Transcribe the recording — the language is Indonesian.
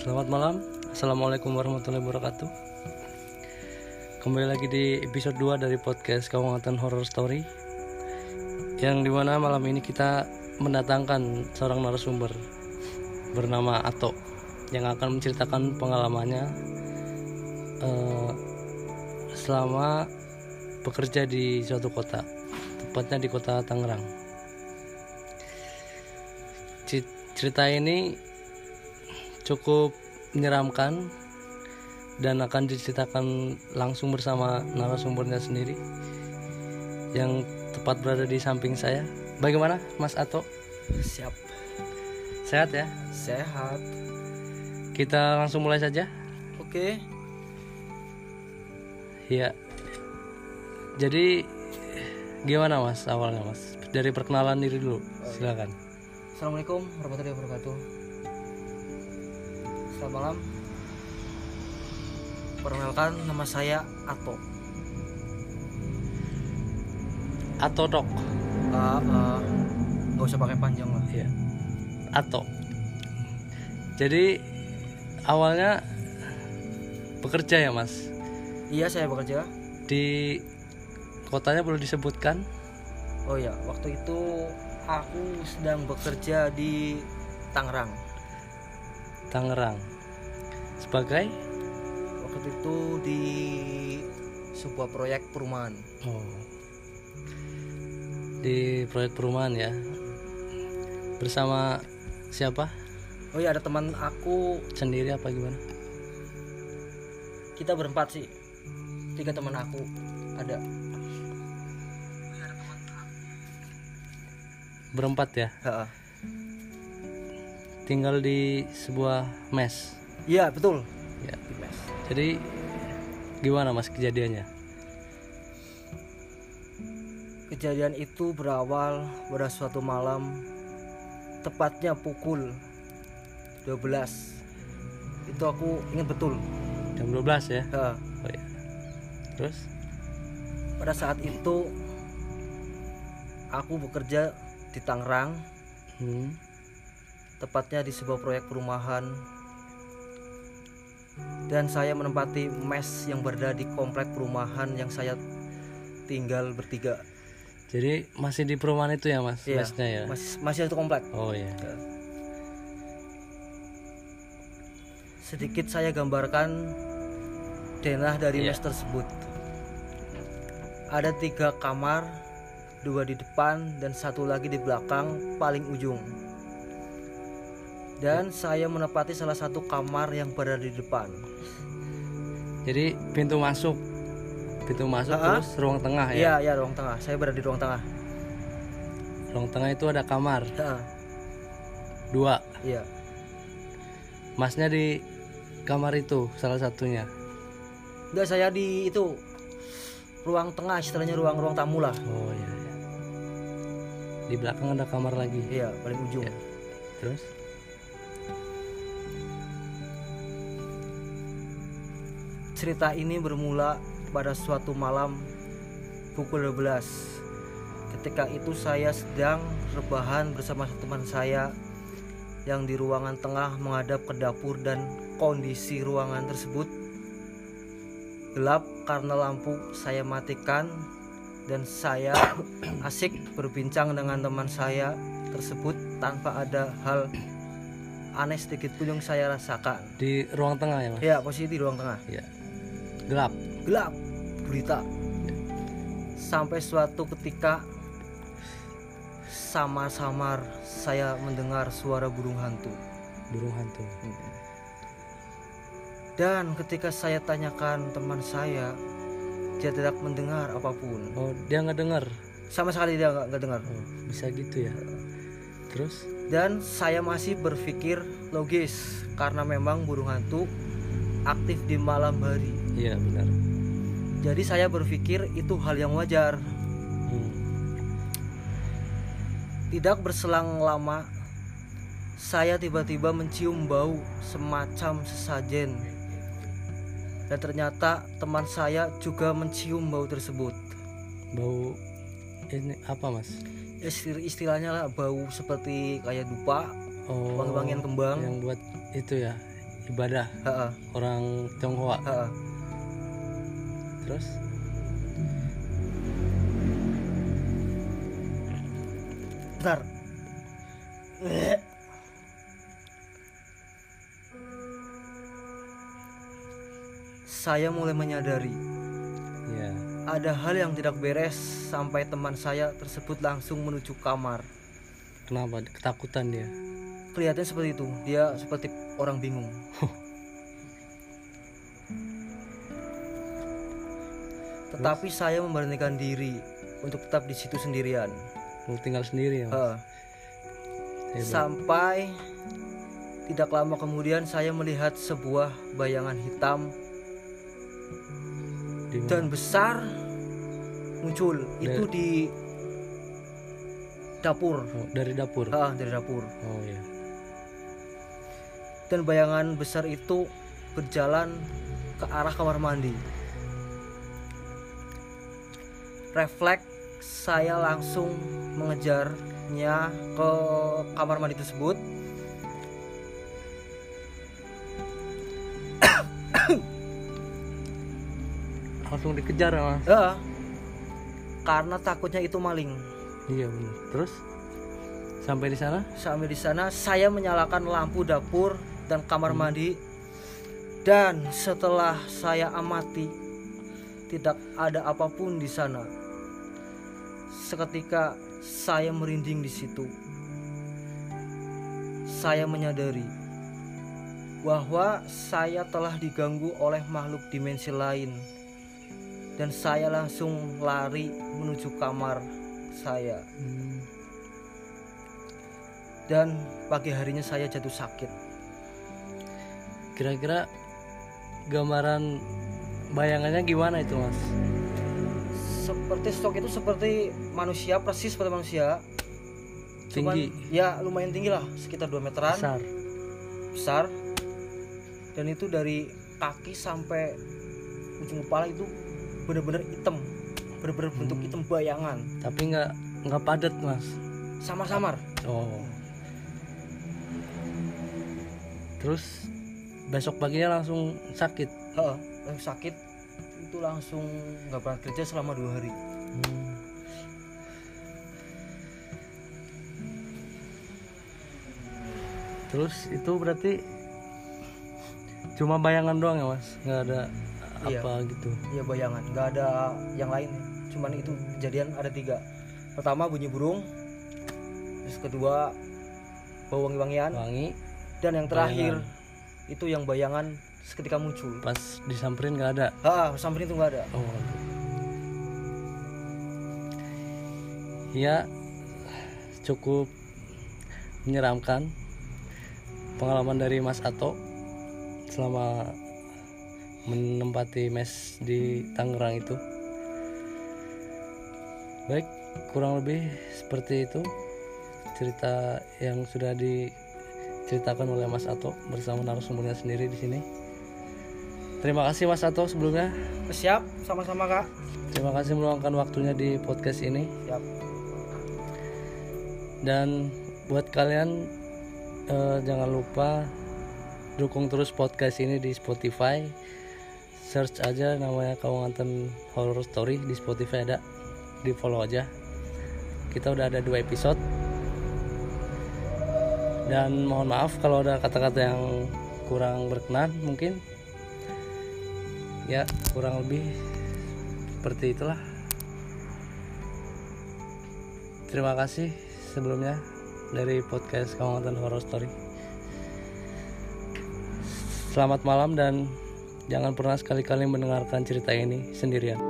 Selamat malam, Assalamualaikum warahmatullahi wabarakatuh. Kembali lagi di episode 2 dari podcast Kawangatan Horror Story Yang di mana malam ini kita mendatangkan seorang narasumber Bernama Ato Yang akan menceritakan pengalamannya eh, Selama bekerja di suatu kota Tepatnya di kota Tangerang. Cerita ini cukup menyeramkan dan akan diceritakan langsung bersama narasumbernya sendiri yang tepat berada di samping saya. Bagaimana, Mas Ato? Siap, Sehat ya? sehat. Kita langsung mulai saja. Oke, Ya. Jadi gimana, Mas? Awalnya, Mas? Dari perkenalan diri dulu. Silakan. Assalamualaikum warahmatullahi wabarakatuh. Selamat malam. Perkenalkan nama saya Ato. Ato Dok. Ah, ah, nggak usah pakai panjang lah. Iya. Ato. Jadi awalnya bekerja ya, Mas? Iya, saya bekerja. Di kotanya perlu disebutkan Oh ya, waktu itu aku sedang bekerja di Tangerang. Tangerang sebagai Waktu itu di sebuah proyek perumahan. oh, di proyek perumahan ya bersama siapa Oh iya, ada teman aku. sendiri apa gimana Kita berempat sih. Tiga teman aku ada. berempat ya. Tinggal di sebuah mes. Iya, betul. ya Di mes. jadi gimana mas kejadiannya? Kejadian itu berawal pada suatu malam tepatnya pukul 12. Itu aku ingat betul. jam 12 ya? Ha, oh ya terus? Pada saat itu aku bekerja di Tangerang, hmm, tepatnya di sebuah proyek perumahan. Dan saya menempati mes yang berada di komplek perumahan yang saya tinggal bertiga. jadi masih di perumahan itu ya mas Iya, mesnya ya Masih masih satu komplek. oh ya sedikit saya gambarkan denah dari Iya. mes tersebut. Ada tiga kamar, dua di depan dan satu lagi di belakang paling ujung. Dan saya menepati salah satu kamar yang berada di depan. jadi pintu masuk pintu masuk Ha-ha. terus ruang tengah ya Iya, ya ruang tengah. Saya berada di ruang tengah. ruang tengah itu ada kamar Ha, dua Iya. masnya di kamar itu salah satunya Enggak saya di itu ruang tengah istilahnya ruang ruang tamu lah. oh ya, ya. di belakang ada kamar lagi Iya, paling ujung. Iya. terus Cerita ini bermula pada suatu malam pukul 12 Ketika itu saya sedang rebahan bersama teman saya yang di ruangan tengah menghadap ke dapur dan kondisi ruangan tersebut gelap karena lampu saya matikan dan saya asik berbincang dengan teman saya tersebut tanpa ada hal aneh sedikit pun yang saya rasakan. di ruang tengah ya mas? Ya, posisi di ruang tengah. Ya gelap. Gelap. Gulita sampai suatu ketika samar-samar saya mendengar suara burung hantu. Burung hantu. Dan ketika saya tanyakan teman saya dia tidak mendengar apa pun. Oh dia nggak dengar? Sama sekali dia nggak dengar. Oh, bisa gitu ya. Terus? Dan saya masih berpikir logis karena memang burung hantu aktif di malam hari iya benar jadi saya berpikir itu hal yang wajar Hmm. Tidak berselang lama, saya tiba-tiba mencium bau semacam sesajen. Dan ternyata teman saya juga mencium bau tersebut. bau ini apa mas Istil- istilahnya lah bau seperti kayak dupa oh wangi-wangian kembang yang buat itu ya ibadah Heeh, orang Tionghoa heeh. Terus Bentar. Saya mulai menyadari ya ada hal yang tidak beres sampai teman saya tersebut langsung menuju kamar. kenapa ketakutan dia Kelihatannya seperti itu. Dia seperti orang bingung. Tetapi saya memberanikan diri untuk tetap di situ sendirian. mau tinggal sendiri ya Mas? Hebat. Sampai tidak lama kemudian saya melihat sebuah bayangan hitam Di mana? dan besar muncul itu di dapur. Oh, dari dapur Ah, dari dapur. oh ya Dan bayangan besar itu berjalan ke arah kamar mandi. Refleks saya langsung mengejarnya ke kamar mandi tersebut. langsung dikejar ya mas? Ya, karena takutnya itu maling. iya benar terus? Sampai di sana? Sampai di sana saya menyalakan lampu dapur dan kamar mandi. Dan setelah saya amati tidak ada apa pun di sana. Seketika saya merinding di situ. Saya menyadari bahwa saya telah diganggu oleh makhluk dimensi lain dan saya langsung lari menuju kamar saya dan pagi harinya saya jatuh sakit. kira-kira gambaran bayangannya gimana itu mas? Seperti stok itu seperti manusia, persis seperti manusia. Cuman, tinggi. ya lumayan tinggi lah, sekitar 2 meteran, besar. Besar. Dan itu dari kaki sampai ujung kepala itu benar-benar hitam, benar-benar bentuk Hmm. hitam bayangan, tapi nggak nggak padat mas? Samar-samar. oh. Terus besok paginya langsung sakit? Heeh, yang sakit itu langsung nggak pernah kerja selama dua hari. Hmm. Terus itu berarti cuma bayangan doang ya mas, nggak ada Iya. apa gitu. Iya bayangan, nggak ada yang lain. Cuman itu kejadian ada tiga. Pertama bunyi burung, terus kedua bau wangi-wangian, Wangi dan yang terakhir itu yang bayangan seketika muncul. pas disamperin nggak ada. Ah, sampai itu nggak ada. Oh. Ya cukup menyeramkan pengalaman dari Mas Ato selama menempati mes di Tangerang itu. Baik, kurang lebih seperti itu cerita yang sudah diceritakan oleh Mas Ato bersama narasumbernya sendiri di sini. Terima kasih Mas Ato sebelumnya. Siap, sama-sama kak. Terima kasih meluangkan waktunya di podcast ini. Siap. Dan buat kalian eh, jangan lupa dukung terus podcast ini di Spotify. Search aja namanya Kawanganten Horror Story di Spotify ada. Di follow aja. Kita udah ada dua episode. Dan mohon maaf kalau ada kata-kata yang kurang berkenan mungkin. Ya, kurang lebih seperti itulah. Terima kasih sebelumnya dari podcast Kawangan Horror Story. Selamat malam dan jangan pernah sekali-kali mendengarkan cerita ini sendirian.